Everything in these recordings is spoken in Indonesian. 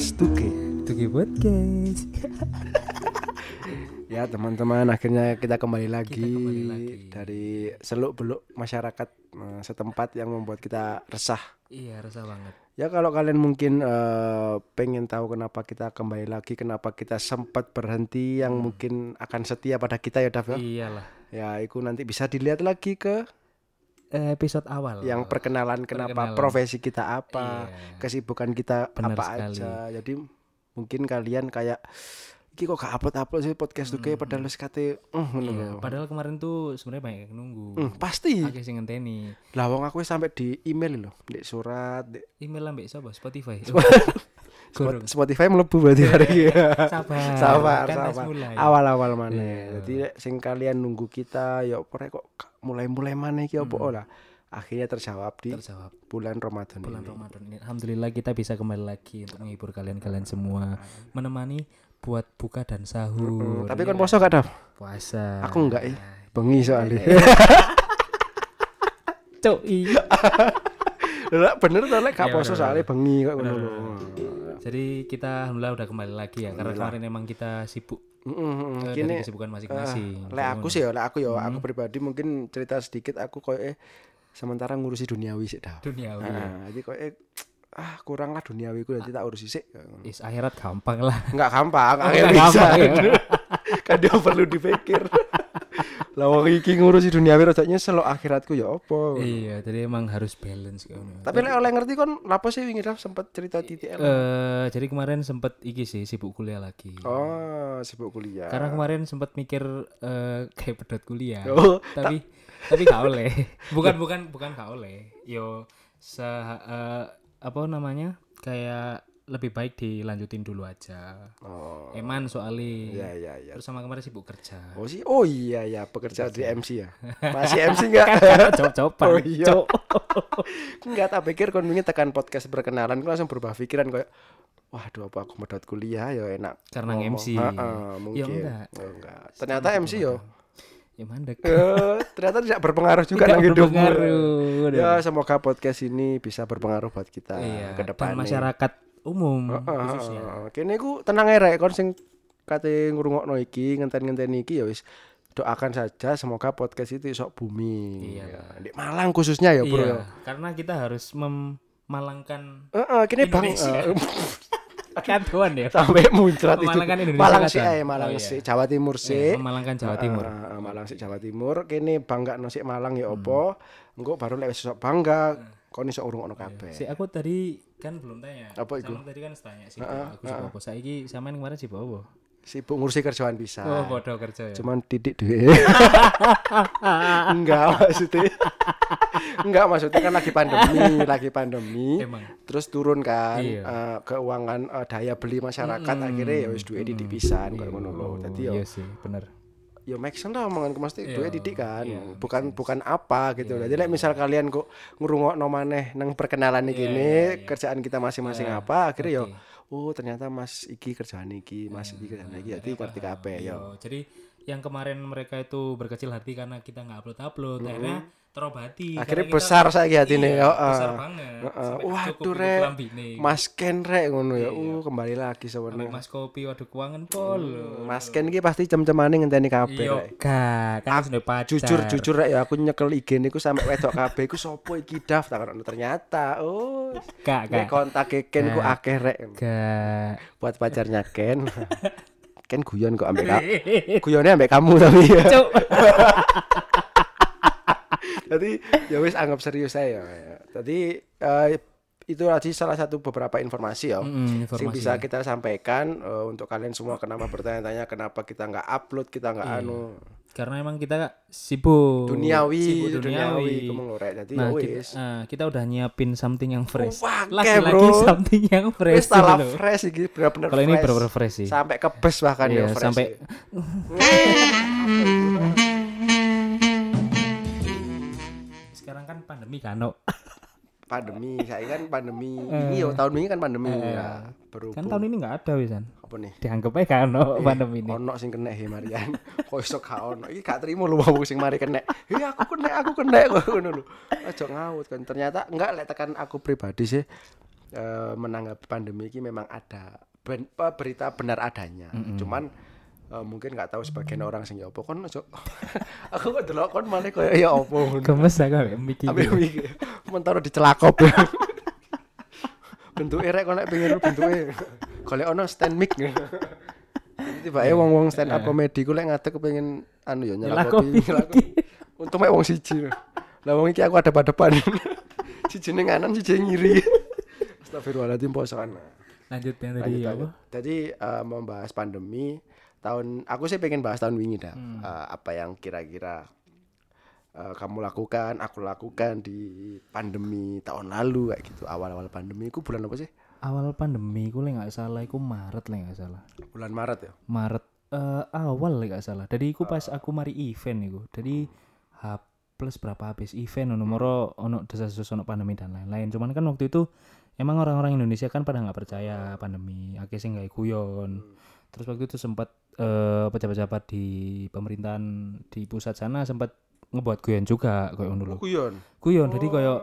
podcast Tuke. Tuki Podcast. Ya teman-teman, akhirnya kita kembali lagi, kembali lagi. dari seluk beluk masyarakat eh, setempat yang membuat kita resah. iya, resah banget. Ya kalau kalian mungkin eh, pengen tahu kenapa kita kembali lagi, kenapa kita sempat berhenti, yang mungkin akan setia pada kita ya Dav ya. Iyalah. Ya itu nanti bisa dilihat lagi ke episode awal. yang perkenalan kenapa Perkenalan. profesi kita apa, Iya. kesibukan kita Benar apa sekali. aja. Jadi mungkin kalian kayak Iki kok gak upload-upload sih podcast Tuke padahal wis kate uh, Iya, padahal kemarin tuh sebenarnya banyak yang nunggu. Hmm, pasti. Akeh sing ngenteni. Lah wong aku sampai di email loh, di surat, di Email ambek sapa? Spotify. Spot- Spotify mlebu berarti hari ini. Sabar. sabar, Kan sabar. Awal-awal mana. Iya. Jadi lek sing kalian nunggu kita ya opo rek kok mulai-mulai mana iki opo Hmm. lah. Akhirnya terjawab di Terjawab bulan Ramadan bulan ini. Ramadan ini. Alhamdulillah kita bisa kembali lagi untuk menghibur kalian-kalian semua, menemani buat buka dan Hmm, sahur. tapi Iya kan poso gak Dav? puasa. Aku enggak ya. Bengi soalnya. Cuk, iya. Lah bener to lek gak Iya, poso soalnya bengi kok ngono. Jadi kita alhamdulillah udah kembali lagi ya karena kemarin emang kita sibuk Heeh, eh, Kini kesibukan masing-masing. lek aku sih ya, lek aku ya, aku Hmm. pribadi mungkin cerita sedikit aku koyo eh sementara ngurusi duniawi sih Dav. duniawi. ya. Nah, jadi koyo eh ah kurang lah duniawiku nanti tak urusi sih. Is akhirat gampang lah. Enggak gampang, Oh, nggak bisa. gampang, ya. kan dia perlu dipikir. Lah wong iki ngurusi duniawi rada nyesel loh, akhiratku ya apa. iya, jadi emang harus balance kan. Tapi lek oleh ngerti kon lapo sih wingi Dav sempet cerita titik eh jadi kemarin sempet iki sih sibuk kuliah lagi. Oh, sibuk kuliah. Karena kemarin sempat mikir eh, kayak pedot kuliah. Oh, tapi tapi gak oleh. Bukan bukan bukan gak oleh. Yo se eh, apa namanya? Kayak lebih baik dilanjutin dulu aja. Oh. Eman soalnya. Iya, iya, iya. Terus sama kemarin sibuk kerja. Oh sih, oh iya ya pekerja di MC ya. Masih MC enggak? Cop-copan. Oh iya. Enggak tak pikir kon tekan podcast perkenalan ku langsung berubah pikiran kayak waduh apa aku medot kuliah ya enak. Karena ngomong. MC. Heeh, mungkin. Ya enggak. Oh, enggak. Ternyata MC yo Ya mandek. eh, ternyata tidak berpengaruh juga nang hidupmu. Ya semoga podcast ini bisa berpengaruh buat kita Iya, ke depan. dan masyarakat umum Heeh, khususnya. heeh. Kene ku tenang ae rek kon sing kate ngrungokno iki ngenten-ngenten iki ya wis doakan saja semoga podcast itu iso booming. Iya. Ya, Di Malang khususnya ya, Bro. Iya, karena kita harus memalangkan Heeh, kene Bang Indonesia. eh, kantuan ya. sampai muncrat itu. Memalangkan Indonesia Malang sih ae, Malang Oh, iya. sih, Jawa Timur Iya, sih. memalangkan Jawa Timur. Heeh, Malang sih Jawa Timur. Kene bangga sik Malang ya opo. Engko baru lek wis iso bangga kon iso urungokno kabeh. Si aku tadi kan belum tanya. Apa iku? Sama tadi kan tanya sih. aku sih apa? Saiki sampean kemarin sih apa? Sibuk ngurusi kerjaan bisa. Oh, bodoh kerja ya. Cuman titik duit. Enggak maksudnya. Enggak maksudnya kan lagi pandemi, lagi pandemi. Emang. Terus turun kan Iya. eh, keuangan eh, daya beli masyarakat akhirnya ya wis duit didik pisan kayak ngono lho. Dadi yo Iya sih, bener. Ya make sense lah omongan mesti Iya, duit didik kan. iya, bukan bukan apa gitu. Jadi lek misal kalian kok ngrungokno maneh nang perkenalan iki Iya, gini, iya, iya. kerjaan kita masing-masing Iya, apa akhirnya yo ngerti. oh ternyata Mas iki kerjaan iki, Mas iki kerjaan iki. Jadi ngerti kabeh yo. Iya, Jadi yang kemarin mereka itu berkecil hati karena kita nggak upload upload, akhirnya terobati. Akhirnya Karena kita- besar saya hatinya, Iya, heeh. besar banget. Heeh. Sampai Waduh, Rek. Mas Ken rek ngono ya. Iya. Uh kembali lagi sebenarnya. Mas Kopi waduh keuangan pol. Mas Ken iki pasti cem-cemane ngenteni kabeh Iya, rek. gak, kan ada pacar. Jujur jujur rek ya aku nyekel IG niku sampe wedok kabeh iku sopo iki Daf ternyata. Oh. Gak, gak. kontak Ken ku akeh rek. Gak. Buat pacarnya Ken. Ken guyon kok ambek kamu. Guyonnya ambek kamu tapi ya. Jadi ya wis anggap serius saya. Tadi eh, itu tadi salah satu beberapa informasi ya. Mm, informasi. bisa kita sampaikan eh, untuk kalian semua kenapa bertanya-tanya kenapa kita nggak upload kita nggak Iya. anu Karena emang kita sibuk. duniawi Sibuk duniawi duniawi. jadi Nah, ya kita, wis ah, kita udah nyiapin something yang fresh. oke, Lagi-lagi bro. something yang fresh. salah dulu. fresh iki bener-bener Kalau ini fresh. bener-bener fresh sih. sampai ke bus bahkan Iya, ya fresh sampai pandemi kan, no? pandemi saya kan pandemi. Ini yo tahun ini kan pandemi. Eh. ya Kan berhubung tahun ini nggak ada wisan. apa nih? Dianggap aja kan no, pandemi ini. ono sing kena he Marian. Kok iso gak ono? Iki gak trimo lu wong sing mari kena. Iya aku kena aku kena kok ngono lho. Aja ngawut kan. Ternyata enggak lek tekan aku pribadi sih eh, menanggapi pandemi ini memang ada ben- berita benar adanya. Cuman eh, mungkin nggak tahu sebagian orang sing ya apa kon ojo. aku kok delok kon malah koyo ya apa ngono. Gemes aku ambek mikir. Ambil mikir. Mentara dicelakop. bentuknya rek kok nek pengen bentuknya. Golek ono stand mic. Tiba tiba wong-wong stand up comedy ku lek ngadeg kepengin anu ya nyelakopi. Untung mek wong siji. Lah wong iki aku ada depan. siji ning kanan siji ngiri. Astagfirullahaladzim posokan. Lanjut yang tadi lanjut. apa? Jadi eh, membahas pandemi tahun aku sih pengen bahas tahun wingi dah. Hmm. Eh, apa yang kira-kira eh, kamu lakukan, aku lakukan di pandemi tahun lalu kayak gitu. Awal-awal pandemi itu bulan apa sih? Awal pandemi ku lek nggak salah iku Maret lek nggak salah. Bulan Maret ya. Maret eh, awal nggak salah. Jadi iku pas aku mari event iku. Jadi H plus berapa habis event ono moro ono desas-desus ono pandemi dan lain-lain. Cuman kan waktu itu emang orang-orang Indonesia kan pada nggak percaya pandemi, sing nggak guyon. Terus waktu itu sempat eh, pejabat-pejabat di pemerintahan di pusat sana sempat ngebuat guyon juga kayak ngono lho. Kuyon. Guyon jadi kayak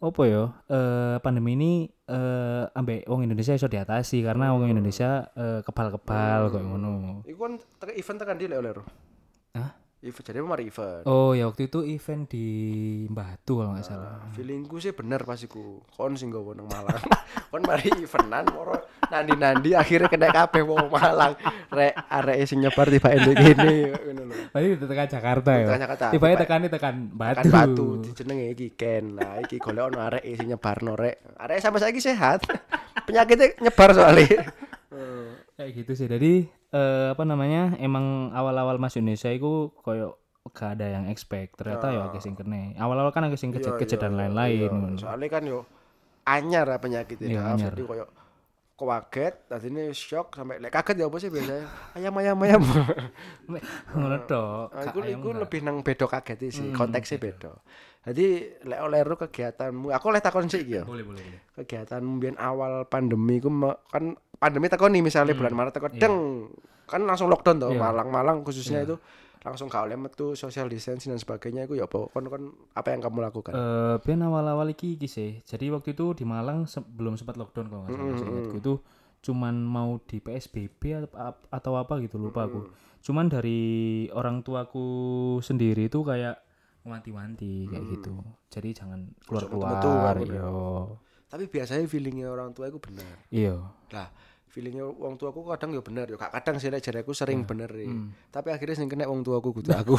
apa ya eh, pandemi ini eh, ambek wong Indonesia iso diatasi karena wong Indonesia eh, kebal-kebal kayak ngono. Iku kan event tekan di lek oleh. Hah? Event jadi mari event. Oh ya waktu itu event di Batu kalau nggak salah. Feelingku sih bener pas iku. Kon sing nggawa nang Malang. Kon mari eventan moro nandi-nandi akhirnya kena kabeh wong Malang. Rek areke sing nyebar tiba endek gini ngono lho. Tadi tekan Jakarta ya. Tekan Jakarta. Tiba- tekan tekan Batu. Kan batu dijenenge iki Ken. Nah, iki golek ono arek sing nyebarno rek. Arek sampai saiki sehat. Penyakitnya nyebar soalnya. Kayak gitu sih. Jadi eh, apa namanya? Emang awal-awal masuk Indonesia itu koyo gak ada yang expect. Ternyata ya akeh sing kene. Awal-awal kan akeh sing kejat-kejat dan lain-lain. ngono. Soalnya kan yo anyar lah penyakitnya. Iya, Dah. anyar. Jadi koyo kaget, tadi ini shock sampai lek kaget ya apa sih biasanya? Ayam ayam ayam. Ngono tok. Iku enggak. lebih nang beda kaget sih, Hmm, konteksnya beda. Jadi lek oleh ru kegiatanmu, aku oleh takon sih ya. Boleh, boleh. Kegiatanmu awal pandemi ku kan pandemi teko nih misalnya bulan Maret teko deng. Kan langsung lockdown tuh, Hmm. Iya. Malang-Malang khususnya itu langsung gak oleh metu social distancing dan sebagainya itu ya apa kon kon apa yang kamu lakukan? Eh, ben awal-awal iki iki sih. Jadi waktu itu di Malang se- belum sempat lockdown kalau nggak salah. Seingatku itu cuman mau di PSBB atau, ap- atau apa gitu lupa aku. Cuman dari orang tuaku sendiri itu kayak wanti-wanti kayak gitu. Jadi jangan keluar-keluar. Iya. Tapi biasanya feelingnya orang tua itu benar. Iya. Lah, feelingnya wong tuaku kadang ya bener ya kadang sih nek jareku sering bener ya. Tapi akhirnya sing kena wong tuaku kudu aku.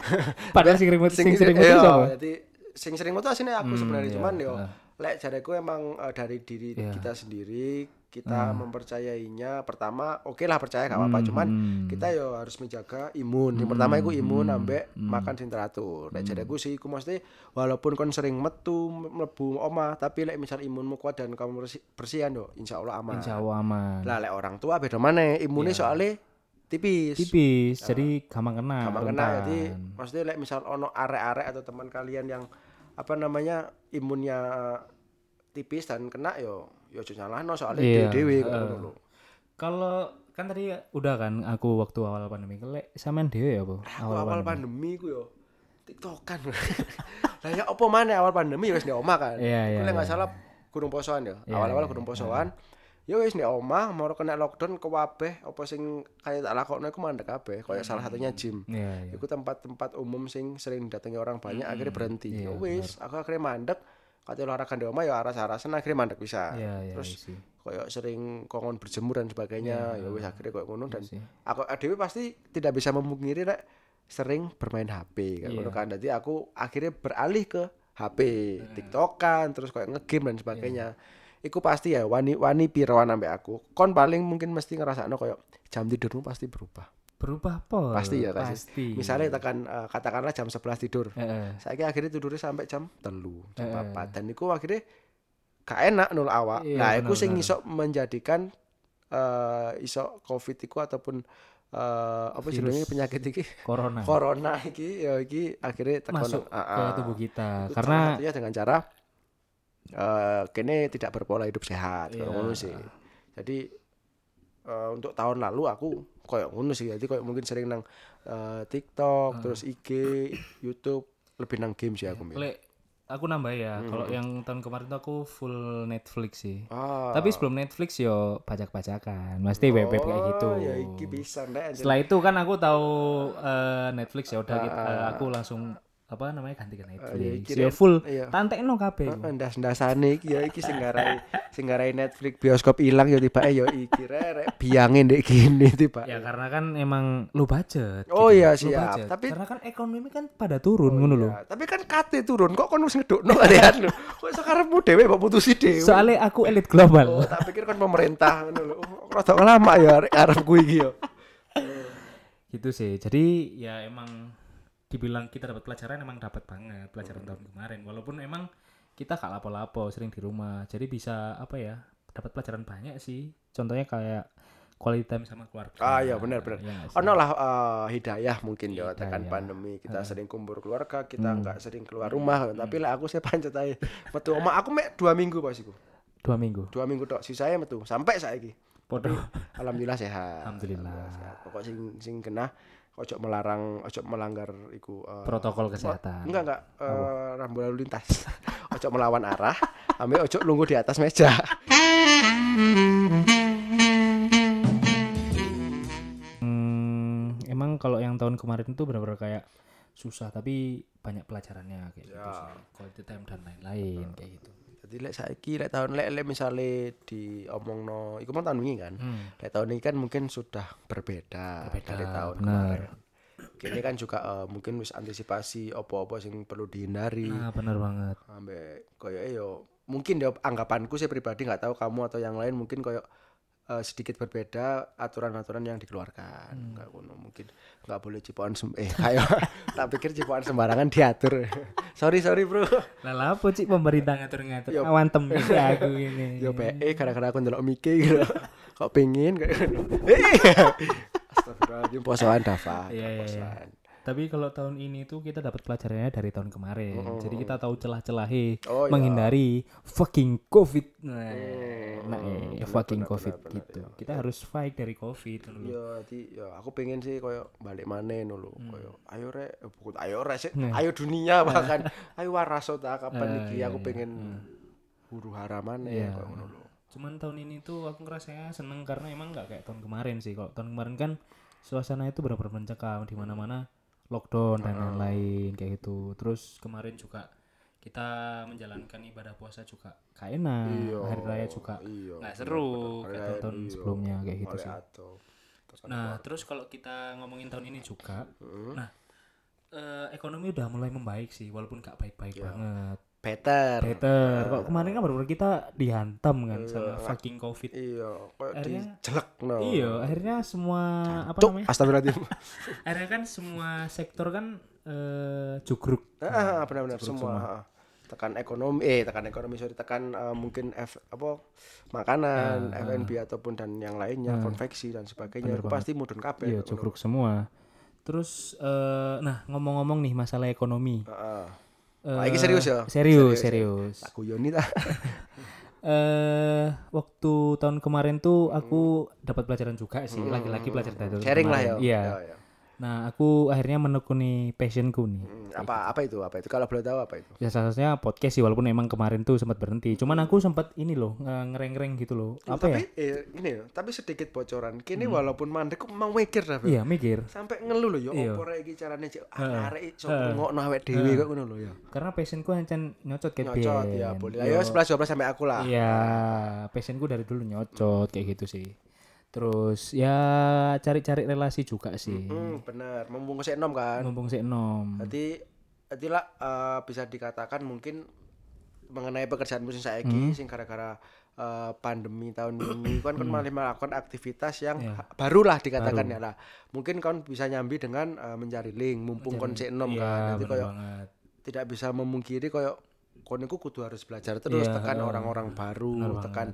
Padahal sing sering sing sering iya, metu siapa? Jadi sing sering metu asine aku sebenarnya iya, cuman yo heeh. lek jareku emang eh, dari diri Iya. kita sendiri kita mempercayainya pertama oke lah percaya gak apa-apa cuman Hmm. kita yo harus menjaga imun. Yang pertama iku imun ambek Hmm. makan sing teratur. Lek jareku sih iku mesti walaupun kon sering metu mlebu omah tapi lek misal imunmu kuat dan kamu bersih, bersihan yo insyaallah aman. Insya Allah aman. Lah lek orang tua beda mana imunnya soalnya tipis. Tipis, jadi gampang kena. Gampang kena jadi maksudnya lek misal ono arek-arek atau teman kalian yang apa namanya imunnya tipis dan kena yo yo aja nyalahno soalnya Iya, heeh. ngono lho. Kalau kan tadi udah kan aku waktu awal pandemi kelek sampean dhewe ya, Bu? Aku awal pandemi ku yo tiktokan. Lah ya apa mana awal pandemi ya wis di omah kan. Iya, iya, lek nggak iya. salah gunung posoan ya. Iya, Awal-awal iya, gunung posoan. Ya wis di omah mau kena lockdown kewabeh apa sing kayak tak lakokno iku mandek kabeh. Kayak salah satunya gym. Iya, iya. Iku tempat-tempat umum sing sering didatangi orang banyak akhirnya berhenti. Iya, Ya wis, aku akhirnya mandek. Kate olahraga di omah ya aras-arasan akhirnya mandek bisa. Iya, iya, Terus iya sih. kayak sering kongon berjemur dan sebagainya. Ya wis akhirnya kayak ngono dan sih. aku adewe pasti tidak bisa memungkiri rek sering bermain HP Iya. ngono kan. Jadi aku akhirnya beralih ke HP, TikTokan, terus kayak ngegame dan sebagainya. Iku pasti ya wani wani pirawan ambek aku. Kon paling mungkin mesti ngerasakno kayak jam tidurmu pasti berubah. Berubah apa? Pasti ya pasti. Pasti. Misalnya tekan eh, katakanlah jam 11 tidur. Heeh. Saya akhirnya tidurnya sampai jam telu, jam Eh, papat. Dan iku akhirnya gak enak nul awak. Iya, nah, iku bener, sing bener. iso menjadikan eh iso covid iku ataupun eh apa Virus. penyakit iki Corona corona iki ya iki akhirnya tekan masuk ah, ke ah. tubuh kita Itu karena satunya dengan cara eh kene tidak berpola hidup sehat Iya. kayak ngono sih. Jadi eh, untuk tahun lalu aku kayak ngono sih. Jadi kayak mungkin sering nang eh, TikTok, Ah. terus IG, YouTube, lebih nang game sih aku. Lek aku nambah ya. Kalau yang tahun kemarin tuh aku full Netflix sih. Ah. Tapi sebelum Netflix yo bajak-bajakan. Mesti web web kayak gitu. Oh, ya iki bisa. Setelah itu kan aku tahu eh, Netflix ya udah gitu, eh, aku langsung apa namanya ganti ke Netflix. iki Ya full iya. tantekno kabeh. ndas-ndasane iki ya iki sing garai sing garai Netflix bioskop ilang ya tiba ya iki rek biangin ndek gini tiba. Ya karena kan emang lu budget. Oh gitu. iya, siap. budget. Tapi- karena kan ekonomi kan pada turun ngono lho. Ya, tapi kan kate turun kok kon wis ngedukno kalian lho. Kok sekarangmu dhewe mbok putusi dhewe. Soalnya aku elit Oh, global. tak pikir kan pemerintah ngono lho. Oh, Rada lama ya arek arepku iki ya. gitu sih. Jadi ya emang dibilang kita dapat pelajaran emang dapat banget pelajaran tahun kemarin. Walaupun emang kita gak lapo-lapo sering di rumah. Jadi bisa apa ya? Dapat pelajaran banyak sih. Contohnya kayak quality time sama keluarga. Ah iya benar benar. Nggak sih? Ono lah eh, hidayah mungkin ya tekan pandemi kita sering kumpul keluarga, kita Hmm. nggak sering keluar rumah, tapi lah aku saya pancet aja. Metu oma aku mek dua minggu pas iku. Dua minggu. Dua minggu tok sisanya metu sampai saiki. Podo. Alhamdulillah sehat. Alhamdulillah. sehat. Pokok sing sing kena ojo melarang ojo melanggar iku eh, Protokol kesehatan. Enggak enggak eh, rambu lalu lintas. ojo melawan arah, ambil ojo nunggu di atas meja. Hmm, emang kalau yang tahun kemarin itu benar-benar kayak susah tapi banyak pelajarannya kayak gitu Ya. sih. Quality time dan lain-lain kayak gitu. Jadi lek saiki lek tahun lek lek misale diomongno iku mau tahun wingi kan. Hmm. Lek tahun ini kan mungkin sudah berbeda, Berbeda, dari tahun benar. kemarin. Kini kan juga eh, mungkin wis antisipasi opo-opo sing perlu dihindari. Nah, benar banget. Ambek koyo yo mungkin ya anggapanku sih pribadi nggak tahu kamu atau yang lain mungkin koyo eh, sedikit berbeda aturan-aturan yang dikeluarkan. Hmm. Nggak kuno mungkin nggak boleh cipokan sem eh kayak tak pikir cipokan sembarangan diatur. sorry sorry bro. Lah lah apa sih pemerintah ngatur-ngatur? Yo. Awan temen ya aku ini. Yo PE gara-gara aku ndelok Miki gitu. Kok pengin kayak gitu. Eh. Astagfirullahaladzim posoan Dafa. Iya, iya, iya. Tapi kalau tahun ini tuh kita dapat pelajarannya dari tahun kemarin. Jadi kita tahu celah-celahnya Oh, iya. menghindari fucking covid. Nah, nah eh, fucking covid gitu. Kita harus fight dari covid dulu. Yo, jadi ya aku pengen sih koyo balik maneh dulu. Hmm. Koyo ayo rek, eh, bukan ayo rek sih. Nah. Ayo dunia bahkan. ayo waraso ta kapan iki iya, aku iya. pengen huru hara maneh Iya. koyo ngono lho. Cuman tahun ini tuh aku ngerasanya seneng karena emang nggak kayak tahun kemarin sih. Kalau tahun kemarin kan suasana itu benar-benar mencekam di mana-mana lockdown dan lain-lain kayak gitu. Terus kemarin juga kita menjalankan ibadah puasa juga gak enak. Hari raya juga nggak seru kayak Hari tahun raya, sebelumnya kayak gitu sih. ato. Nah, terus kalau kita ngomongin tahun ini juga, Hmm. nah eh, ekonomi udah mulai membaik sih, walaupun gak baik-baik Iya. banget. Better. Better. Kok kemarin kan baru kita dihantam kan sama fucking covid. Iya, Akhirnya- dijelek no. Iya, akhirnya semua apa Cuk, namanya? astagfirullahaladzim. Akhirnya kan semua sektor kan eh jugruk. Ah, benar-benar Jugruk semua. ah. Tekan ekonomi, eh tekan ekonomi sorry, tekan eh, mungkin F, apa makanan, F&B ataupun dan yang lainnya, konveksi dan sebagainya. Itu pasti mudun kabeh. Iya, jugruk semua. Terus eh nah ngomong-ngomong nih masalah ekonomi. Heeh. Eh, Wah, ini serius ya? Serius, Serius, serius. Tak guyoni ta. eh waktu tahun kemarin tuh aku dapat pelajaran juga sih, lagi-lagi pelajaran dari Hmm. Sharing lah ya. kemarin. Iya. Ya, ya. Nah, aku akhirnya menekuni passionku nih. Hmm, apa apa itu? Apa itu? Kalau boleh tahu apa itu? Ya salah satunya podcast sih walaupun emang kemarin tuh sempat berhenti. Cuman aku sempat ini loh nge- ngereng-ngereng gitu loh. Apa ya? tapi eh, ini ya, tapi sedikit bocoran. Kini walaupun mandek kok mau mikir. Beb. Iya, mikir. Sampai ngeluh loh ya Iya. opo rek iki carane cek arek iso ngrungokno awake dhewe kok ngono lho ya. Karena passionku hancen nyocot kayak Nyocot biyen. ya boleh. Ayo 11 12 sampai aku lah. Iya, passionku dari dulu nyocot kayak gitu sih. Terus ya cari-cari relasi juga sih. Hmm, bener. Mumpung sik enom kan. Mumpung sih enom. Berarti berarti lah eh, bisa dikatakan mungkin mengenai pekerjaan musim Hmm. saiki sing gara-gara eh, pandemi tahun ini kan kan malah melakukan aktivitas yang Iya. ha- baru lah dikatakan ya lah. Mungkin kan bisa nyambi dengan eh, mencari link mumpung kon sik enom Iya, kan. Nanti koyo banget. tidak bisa memungkiri koyo kon iku kudu harus belajar terus Iya, tekan orang-orang baru, Bener tekan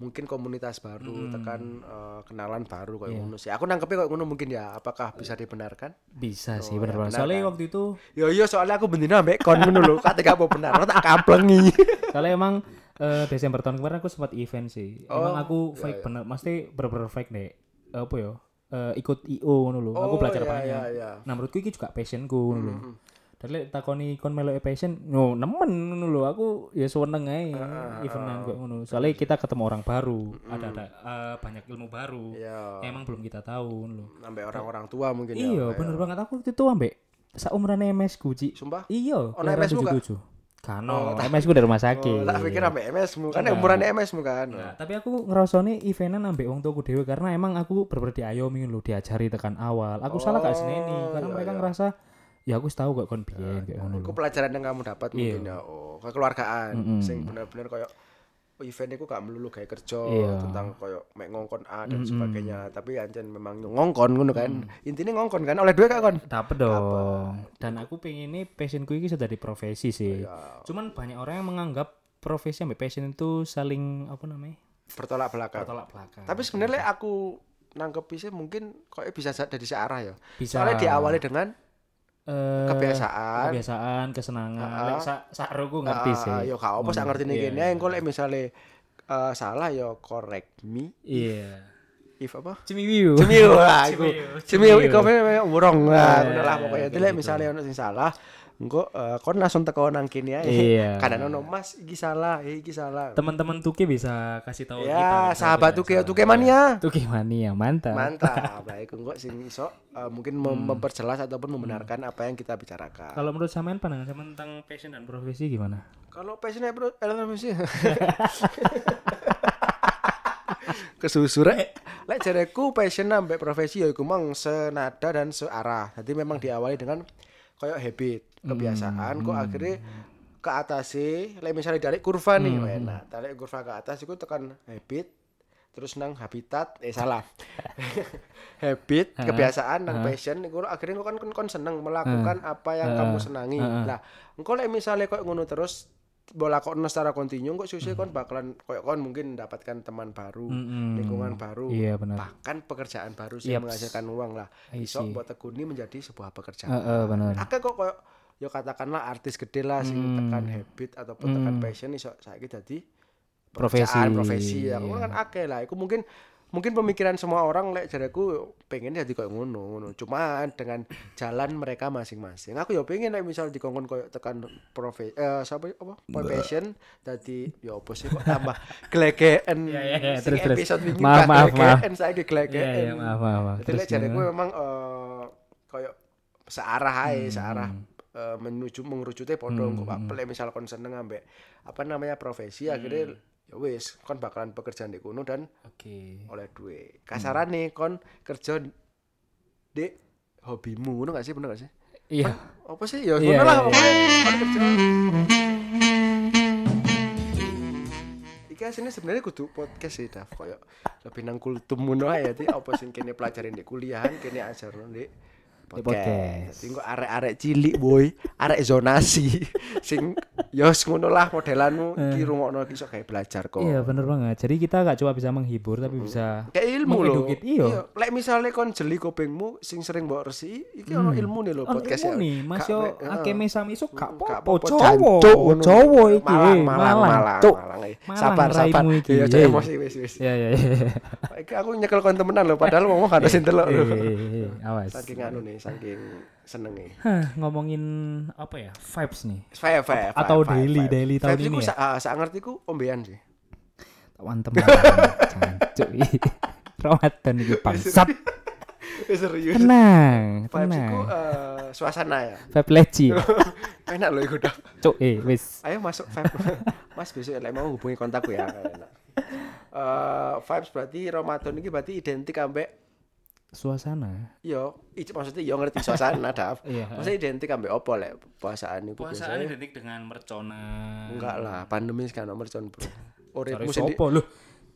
mungkin komunitas baru, Hmm. tekan eh, kenalan baru kayak ngono sih. Aku nangkepnya kayak ngono mungkin ya. Apakah bisa dibenarkan? Bisa Oh, sih ya benar Soalnya kan? waktu itu Yo yo soalnya aku bendina ambek kon ngono lho. Kate gak mau benar, tak kamplengi. Soalnya emang eh, Desember tahun kemarin aku sempat event sih. Oh, emang aku iya, fake iya. bener, pasti bener-bener fake deh. Eh, apa ya? Eh, ikut IO ngono lho. aku Oh, belajar iya, banyak. iya, iya. Nah, menurutku ini juga passionku ngono lho. Mm-mm. Dan lek takoni kon melo passion, no nemen ngono lho. Aku ya seneng ae evenan kok ngono. Soalnya kita ketemu orang baru, ada ada eh, banyak ilmu baru. Iya. Emang belum kita tahu lho. Sampai orang-orang tua mungkin ya. Iya, bener banget aku itu ambek saumuran MS ku, Ci. Sumpah. Iya, Ono MS mu, Kak? 77. Kano, MS ku dari rumah sakit. Oh, tak pikir sampai MS mu kan umurannya MS mu kan. Nah, tapi aku ngerasane eventan ambek wong tuaku dhewe karena emang aku bener diayomi lho diajari tekan awal. Aku salah gak seneni karena iya, mereka iya. ngerasa ya aku tahu kok kon biyen kayak ngono Iku pelajaran yang kamu dapat Iya. mungkin ya. Oh, kekeluargaan Mm-mm. sing bener-bener koyo oh, event iku gak melulu kayak kerja Iya. tentang koyo mek ngongkon A dan sebagainya, tapi ancen memang ngongkon ngono kan. Intinya ngongkon kan oleh duit kak kon. Dapet dong. Dan aku pengen ini passionku ini sudah di profesi sih. Ya, Cuman banyak orang yang menganggap profesi ambek passion itu saling apa namanya? bertolak belakang. Tolak belakang. Tapi sebenarnya aku nangkep sih mungkin kok bisa sa- dari searah ya. Bisa. Soalnya diawali dengan Eh, kebiasaan. kebiasaan, kesenangan. Lek sa sakroku Ah, ngerti sih. ya gak apa sak ngerti nih Iya, gini. Engko lek misale eh, salah ya correct me Iya. if apa? Cemiwiu. Cemiu lah. Cemiu Cemiu. iku memang urong lah, Iya, ngono lah iya, pokoknya. Jadi lek gitu. misale ono sing salah, engko eh, kon langsung teko nang kene ae. Iya. Kadang ono Mas iki salah, eh, iki salah. Teman-teman Tuki bisa kasih tahu kita. Ya, sahabat kita tuke salah. tuke mania. Tuki mania, mantap. Mantap. Lah iku engko sing iso eh, mungkin Hmm. memperjelas ataupun membenarkan apa yang kita bicarakan. Kalau menurut sampean pandangan sampean tentang passion dan profesi gimana? Kalau passionnya bro, elemen sih. Kesusure, lek jareku passion ambek profesi ya iku mang senada dan searah. Jadi memang diawali dengan koyo habit, kebiasaan kok akhirnya ke atas sih, lek misalnya dari kurva nih, oh enak. Tarik kurva ke atas itu tekan habit, terus nang habitat, eh salah. habit, kebiasaan dan passion iku akhirnya kok kan kon, kon seneng melakukan apa yang kamu senangi. Lah, engko lek misalnya kok ngono terus bola kok secara kontinu kok susu kon bakalan koyo kon mungkin mendapatkan teman baru, Mm-mm. lingkungan baru, Iya benar. bahkan pekerjaan baru sih Yaps. menghasilkan uang lah. I Iso see. buat tekuni menjadi sebuah pekerjaan. Heeh, benar. Akeh kok koyo yo katakanlah artis gede lah sing Hmm. tekan habit ataupun tekan passion iso saiki dadi Profesi. profesi ya. Iya. Ngono kan akeh lah. Iku mungkin mungkin pemikiran semua orang lek jareku pengen jadi koyo ngono ngono. Cuma dengan jalan mereka masing-masing. Aku yo pengen lek misal dikongkon koyo tekan profesi eh siapa apa profession dadi yo apa sih kok tambah glegeken. Iya, iya, iya. Terus, terus. episode wingi Maaf, bah maaf, glegeken, saiki glegeken. Iya, iya, maaf, maaf. maaf. Jadi Terus lek jareku gimana? memang eh koyo searah ae, Hmm, searah eh, menuju mengerucutnya podo kok Pak. Lek misal kon seneng ambek apa namanya profesi Hmm. akhirnya ya wis kon bakalan pekerjaan di kuno dan Oke. oleh duit. Kasaran nih kon kerja di hobimu ngono gak sih bener gak sih? Iya. Apa sih ya Iya, ngono lah iya, pokoknya kon kerja. Iki aslinya sebenarnya kudu podcast sih Daf koyo lebih nang kultum ngono ae dadi apa sing kene pelajarin di kuliahan kene ajarno di Di podcast. podcast. Dadi kok arek-arek cilik boy, arek zonasi sing ya wis ngono lah modelanmu iki rungokno iki iso kayak belajar kok. Iya, bener banget. Jadi kita gak cuma bisa menghibur tapi bisa Kayak ilmu loh. Mengedukit, iya. Lek misalnya kon jeli kupingmu sing sering mbok resi, iki ono ilmu nih lho Oh, podcast ilmu nih, Mas yo akeh mesam iso gak jancuk ngono. cowok iki. Malang, eh, malang, malang, eh. Sabar, sabar. iki, Iya, eh. jangan emosi wis wis. Ya ya ya. Iki aku nyekel kon temenan lho, padahal ngomong ada sing delok lho. Eh, eh, eh, Awas. Saking anu nih, saking senenge. Hah, ngomongin apa ya? Vibes nih. Five, five, Atau five, daily- five. daily tahun Vibes ini iku ya? sa- ah, sak ngertiku ombean sih. Tak wantem. Cancuk. Ramadan iki bangsat. Serius. Tenang, Vibes tenang. eh, suasana ya. Vibe leci. Enak loh iku dah. Cuk, eh wis. Ayo masuk vibe. Mas besok lek mau hubungi kontakku ya. Eh, vibes berarti Ramadan ini berarti identik ambek Suasana. yo ic- maksudnya yo ngerti suasana Daf. Iya. Maksudnya identik ambek opo lek puasaan itu Puasaan biasanya? identik dengan mercona. Enggak lah, pandemi sekarang nomor con bro. Uripmu sendiri. sopo lho.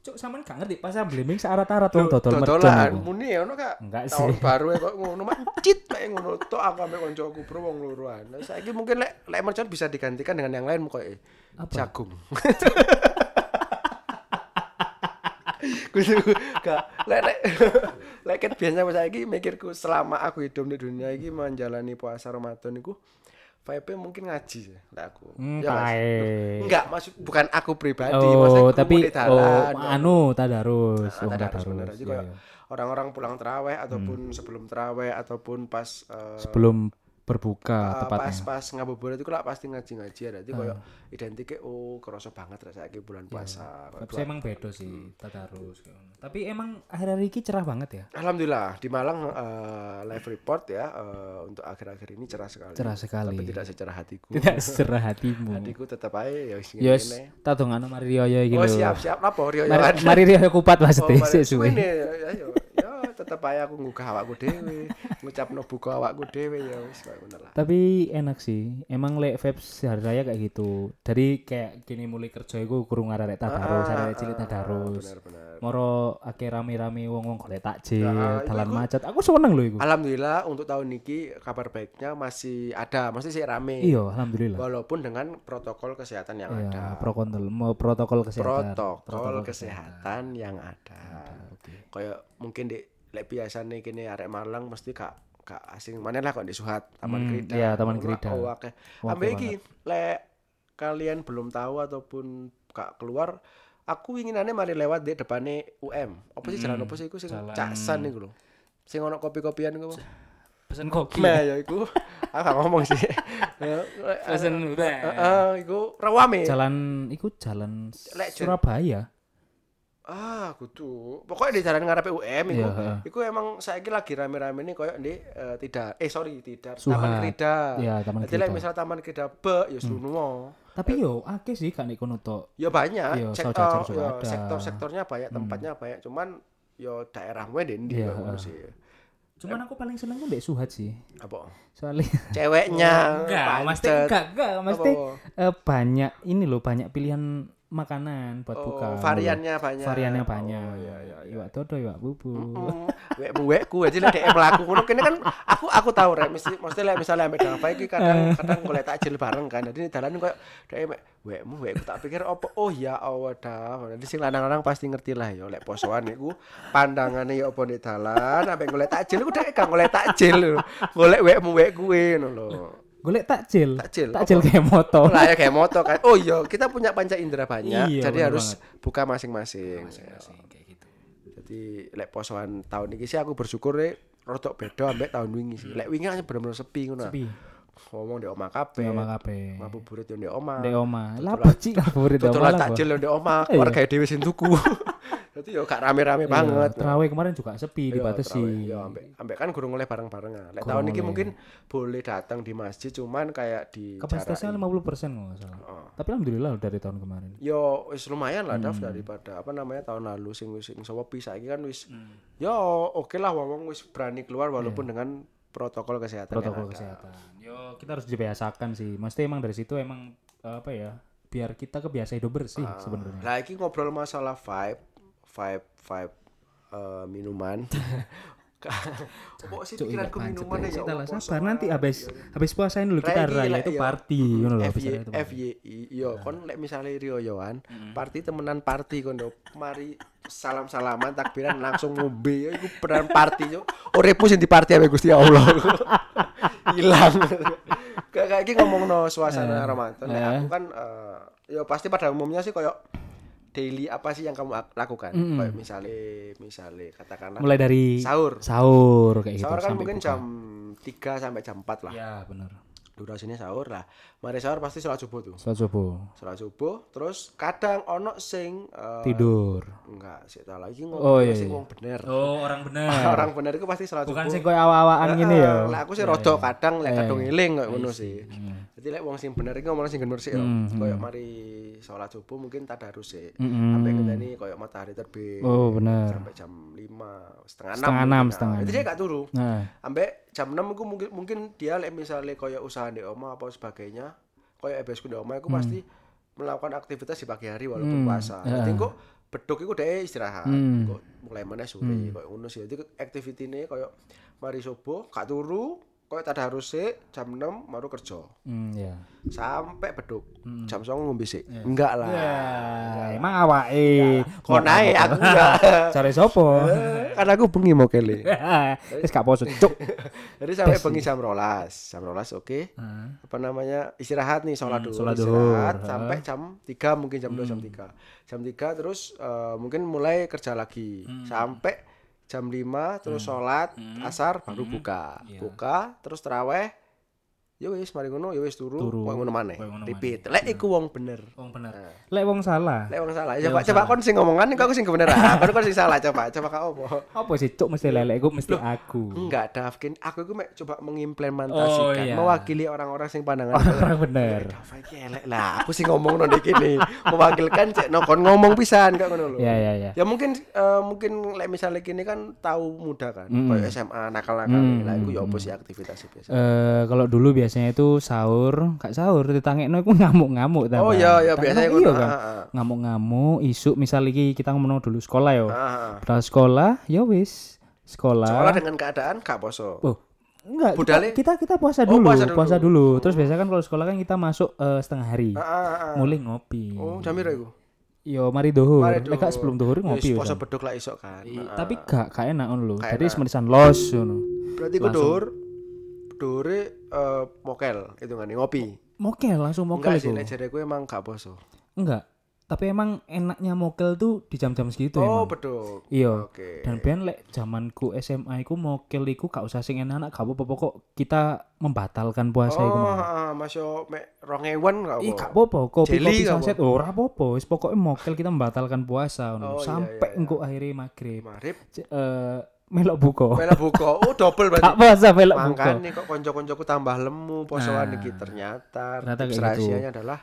Cuk, sampean gak ngerti pasar bleming searat-arat wong dodol mercon. Dodolan muni ya ono kak. Enggak Tahun sih. baru ya kok ngono macit kayak ngono tok aku ambek koncoku bro wong luruan. Nah, saiki mungkin lek lek mercon bisa digantikan dengan yang lain koyo Apa? jagung. Kudu gak lek lek lek ket biasa saiki mikirku selama aku hidup di dunia iki menjalani puasa Ramadan iku vibe mungkin ngaji sih lek aku. Hmm, Ya. Enggak, maksud bukan aku pribadi, Oh, maksudnya tapi dalan, oh, anu tadarus, Nah, tadarus tadarus. Iya, orang-orang pulang teraweh ataupun sebelum teraweh ataupun pas eh, Sebelum berbuka Uh, tepatnya. pas pas ngabuburit itu lah pasti ngaji-ngaji ada. Jadi koyo identike oh kerasa banget rasanya bulan puasa. Koyo Tapi emang beda sih tadarus kayak ngono. Tapi emang akhir-akhir ini cerah banget ya. Alhamdulillah di Malang eh, live report ya eh, untuk akhir-akhir ini cerah sekali. Cerah sekali. Tapi tidak secerah hatiku. Tidak secerah hatimu. Hatiku tetap aja ya wis Yes, ngene. tak dongano mari iki Oh lho. siap siap lapo Rio Mari, mari Rio kupat Oh, maksudnya mari- sik suwe. Tetep aja aku nggugah awakku dhewe, ngucapno buka awakku dhewe ya wis koyo ngono lah. Tapi enak sih. Emang lek vibes hari raya kayak gitu. Dari kayak gini mulai kerja iku kurung arek tadarus, arek cilik tadarus. Bener bener. Moro akeh rame-rame wong-wong golek takjil, Nah, dalan macet. Aku seneng lho iku. Alhamdulillah untuk tahun ini kabar baiknya masih ada, masih sih rame. Iya, alhamdulillah. Walaupun dengan protokol kesehatan yang Iya, ada. protokol mau protokol kesehatan. Protokol kesehatan yang ada. Kayak mungkin di lek biasa nih kini arek Malang mesti kak kak asing mana lah kok di Suhat Taman Hmm, Krida. iya, Taman Krida. Oh, akeh. Akeh iki lek kalian belum tahu ataupun kak keluar aku inginannya mari lewat di depannya UM. Apa sih jalan apa sih iku sing Hmm, caksan iku lho. Sing ono kopi-kopian iku. Pesen kopi. Nah, ya iku. Aku gak ngomong sih. Pesen Heeh, iku rawame. jalan iku jalan. Surabaya. Ah, kudu. Pokoknya di jalan ngarepe UM iku. Iya, heeh. Iku emang saiki lagi rame-rame nih koyo di eh, tidak eh sorry tidak Suhat. Taman Krida. Iya, Taman Krida. misal Taman Krida be ya seluruh Tapi yo akeh sih kan iku tok. Ya banyak, Iya, sektor ya, ada. Hmm. sektor-sektornya banyak, tempatnya banyak. Cuman yo daerahmu di ndi Iya, koyo ngono sih. Cuman aku paling seneng Mbak Suhat sih. Apa? Soalnya Ceweknya. enggak, mesti pancet. enggak, enggak, mesti eh, banyak ini loh, banyak pilihan makanan buat Oh, buka. variannya banyak. Variannya banyak. Oh, iya, iya, iya. Iwak todo, iwak bubu. Hmm, wekmu wekku aja dhek mlaku ngono kene kan aku aku tahu rek mesti mesti lek misalnya ambek Dava iki kadang kadang golek takjil bareng kan. Jadi dalan koyo dhek mek wekmu wekku tak pikir opo oh ya Allah Dav. Nanti sing lanang-lanang pasti ngerti lah ya lek posoan iku pandangane ya opo nek dalan ambek golek takjil iku dhek gak golek takjil lho. Golek wekmu wek kuwe ngono lho. Golek takjil. Takjil, Takjil kayak moto. Lah ya kayak moto kan. Oh iya, kita punya panca indera banyak, Iya, jadi harus buka masing-masing. kayak gitu. Jadi lek posoan tahun ini sih aku bersyukur deh rodok beda ambek tahun wingi sih. Lek wingi kan bener-bener sepi ngono. Sepi. Ngomong di omah kabeh. Sama kabeh. Ngabuburit yo di omah. Ndek oma. Lah apa sih ngabuburit ndek oma Tutulan lah, kok? takjil yo di omah, Iya. keluarga dhewe sing tuku. Jadi yo gak rame-rame banget. Iya, Terawih kemarin juga sepi Iya, dibatasi. Yo ambek ambek kan gurung oleh bareng-barengan. Lek tahun ini mungkin boleh datang di masjid cuman kayak di Kapasitasnya 50% persen nggak sasalah. Oh. Tapi alhamdulillah dari tahun kemarin. Yo wis lumayan lah Hmm. Daf daripada apa namanya tahun lalu sing wis sing sepi saiki kan wis Hmm. yo oke lah wong wis berani keluar walaupun dengan protokol kesehatan Iya. protokol kesehatan. Yo kita harus dibiasakan sih. Mesti emang dari situ emang eh, apa ya? Biar kita kebiasa hidup bersih Ah. sebenarnya. Lah iki ngobrol masalah vibe, vibe, vibe eh, minuman. Kok sih pikiranku iya, minuman ya kita lah sabar nanti habis habis puasain dulu kita raya itu iya. party ngono lho habis itu. FYI, yo kon lek misale Rio Yohan, party temenan party kon do. Mari salam-salaman takbiran langsung ngombe ya iku beneran party yo. Uripmu sing di party ambek Gusti Allah. Hilang. Kayak kayak iki ngomongno suasana Ramadan. Lek eh. aku kan eh, yo pasti pada umumnya sih koyo daily apa sih yang kamu ak- lakukan? Kayak misale misale katakanlah Mulai dari sahur. sahur kayak gitu Sahur kan sampai mungkin buka. jam 3 sampai jam 4 lah. Ya benar. Durasinya sahur lah. Mari sahur pasti sholat subuh tuh. Salat subuh. Sholat subuh, terus kadang ono sing eh, Tidur. enggak sih tak lagi ngomong Oh, iya, sing iya. wong bener. Oh, orang benar. Orang bener itu pasti sholat Bukan subuh. sing koyo awa-awaan gini ya. Lah aku sih rada kadang lek kadung Eh, eling koyo ngono sih. iya. Jadi lek wong sing bener iki ngomong sing bener sih. Hmm, Koyo mari sholat subuh mungkin tadarus sih. Mm-mm. Sampai ngenteni koyo matahari terbit. Oh, benar. Sampai jam 5, setengah 6. Setengah enam, setengah Itu dia gak turu. Nah, Ambek jam 6 aku mungkin mungkin dia misalnya koyo usaha di omah apa sebagainya, koyo ebesku di omah aku pasti melakukan aktivitas di pagi hari walaupun Hmm, puasa. ya. Jadi kok beduk iku dhek istirahat. Hmm. Kok mulai mana sore koyo ngono sih. Jadi activity-ne koyo mari subuh gak turu, koyo tadarus sik jam 6 baru kerja. hmm, ya. Sampai beduk. Jam 09 ngombe sik. Enggak lah. Ya, emang awake. Kok naik aku enggak. Cari sopo? Karena aku bengi mau kele. Wis gak poso, cuk. Jadi sampai bengi jam rolas, jam rolas oke. Heeh. Apa namanya istirahat nih sholat dulu, Hmm, sholat istirahat sampai jam 3 mungkin jam 2 jam 3 Jam 3 terus eh, mungkin mulai kerja lagi Hmm. sampai jam 5 terus sholat asar baru buka, Iya. buka terus teraweh ya wis mari ngono ya wis turu, Turu. koyo ngono maneh. Repeat. Lek iku wong bener. Wong bener. Nah. Lek wong salah. Lek wong salah, coba wong coba kon sing ngomongan kok aku sing kebenaran. Kon kon sing salah coba. Coba kau apa? Apa sih cuk mesti lelek iku mesti aku. Enggak, Davkin. Aku iku mek coba mengimplementasikan, Oh, iya. mewakili orang-orang sing pandangan Orang bener. Iki elek lah. Aku sih ngomong nang kene. Mewakilkan cek no kon ngomong pisan kok ngono lho. Ya ya ya. Ya mungkin eh, mungkin lek misalnya kini kan tahu muda kan, Mm. SMA nakal-nakal. Lah iku ya apa sih aktivitasnya biasa? Eh kalau dulu biasanya itu sahur, gak sahur ditangekno iku ngamuk-ngamuk ta. Oh iya iya biasanya iya ngono. kan. Ngamuk-ngamuk, isuk misal iki kita ngomong dulu sekolah yo. Setelah sekolah, ya wis. Sekolah. Sekolah dengan keadaan gak poso. Oh, enggak. Kita, Budale- kita kita puasa Oh, dulu, puasa puasa dulu. dulu. Terus biasanya kan kalau sekolah kan kita masuk eh, setengah hari. Ah, ah, ah. Mulai ngopi. Oh, jam piro iku? Yo mari dohur. Gak sebelum dohur ngopi yo. poso beduk lah isok kan. I- Tapi gak gak enak ngono lho. Jadi semenisan los ngono. berarti ku. Dur dure eh, mokel hitungannya ngopi. Mokel langsung mokel Enggak sih, iku. lek jareku emang gak poso. Enggak. Tapi emang enaknya mokel tuh di jam-jam segitu Oh, emang. beduk. Iya. Oke. Dan ben lek zamanku SMA iku mokel iku gak usah sing enak-enak gak apa-apa pokok kita membatalkan puasa iku Oh, mau. heeh, masuk mek 2000 gak Ih apa. gak apa-apa, kopi Jelly kopi saset ora apa-apa, wis pokoke mokel kita membatalkan puasa. Oh, iya, Sampai iya, iya. engko akhirnya maghrib. C- eh melok buka. mela buka. Oh, double berarti. Gak puasa melok buka. Makanya kok konco-koncoku tambah lemu posoan Nah. iki ternyata, Ternyata tips gitu. rahasianya adalah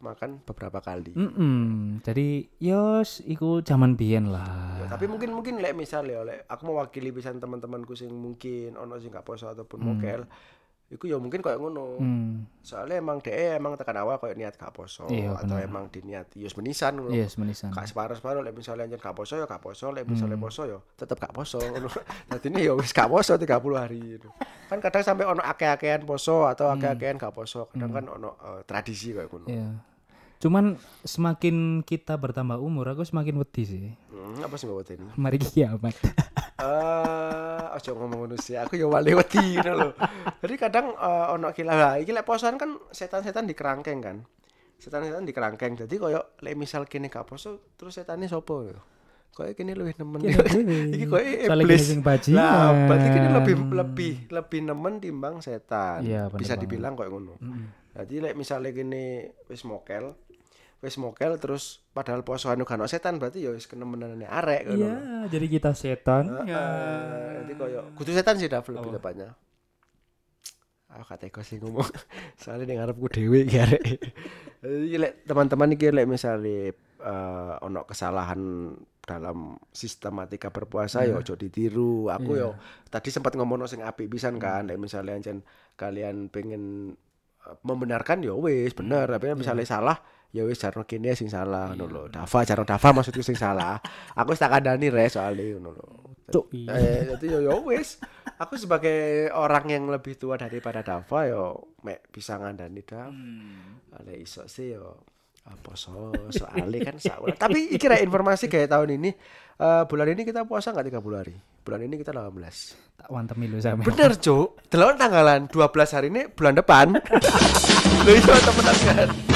makan beberapa kali. Mm-mm. Jadi yos iku zaman biyen lah. Ya, tapi mungkin mungkin lek misal ya lek aku mewakili pisan teman-temanku sing mungkin ono sing gak poso ataupun mokel. Iku ya mungkin kayak ngono. Hmm. Soalnya emang DE emang tekan awal kayak niat gak poso Iya, atau bener. emang diniat yus menisan ngono. Yes, menisan. Gak separuh-separuh lek misalnya anjen gak poso ya gak poso, lek misalnya Hmm. poso ya tetep gak poso ngono. Dadi ini ya wis gak poso 30 hari gitu. Kan kadang sampai ono akeh-akehan poso atau akeh-akehan gak poso. Kadang kan ono eh, tradisi kayak ngono. Hmm. Iya. Cuman semakin kita bertambah umur aku semakin wedi sih. Hmm, apa sih mbak ini? Mari kiamat. Eh, ojo ngomong ngono sih. Aku ya wali wedi ngono lho. Jadi kadang eh, ono kilah lah iki lek posoan kan setan-setan di kerangkeng kan. Setan-setan di kerangkeng. Jadi koyo lek misal kene gak poso terus setane sopo yo? Koyo kene luwih nemen. Iki koyo iblis. Lah, berarti kene lebih lebih lebih nemen timbang setan. Iya, bener Bisa dibilang koyo ngono. Mm-mm. Jadi lek misalnya kene wis mokel, wis mokel terus padahal posoan gak ono setan berarti ya wis kenemenane arek ngono. Iya, jadi kita setan. Ya. Heeh, Jadi koyo kudu setan sih Dav lebih tepatnya. Aku kata teko sih ngomong. Soalnya ning ngarepku dhewe iki arek. Jadi lek teman-teman iki lek misalnya eh, ono kesalahan dalam sistematika berpuasa ya ojo ditiru. Aku yo tadi sempat ngomong sing apik pisan kan, lek ancen kalian pengen eh, membenarkan ya wis bener, tapi misalnya salah ya wis jarno kene sing salah ngono lho. Dava jarno Dava maksudku sing salah. Aku wis tak kandhani re soalnya ngono lho. Cuk. Eh, jadi yo yo wis. Aku sebagai orang yang lebih tua daripada Dava yo mek bisa ngandani Dav. Ada iso sih yo apa so soalnya kan saulah. Tapi iki rek informasi kayak tahun ini eh, bulan ini kita puasa nggak 30 hari. Bulan ini kita 18. Tak wantem lu sama. Bener, Cuk. Delapan tanggalan 12 hari ini bulan depan. Lho iya temenan kan.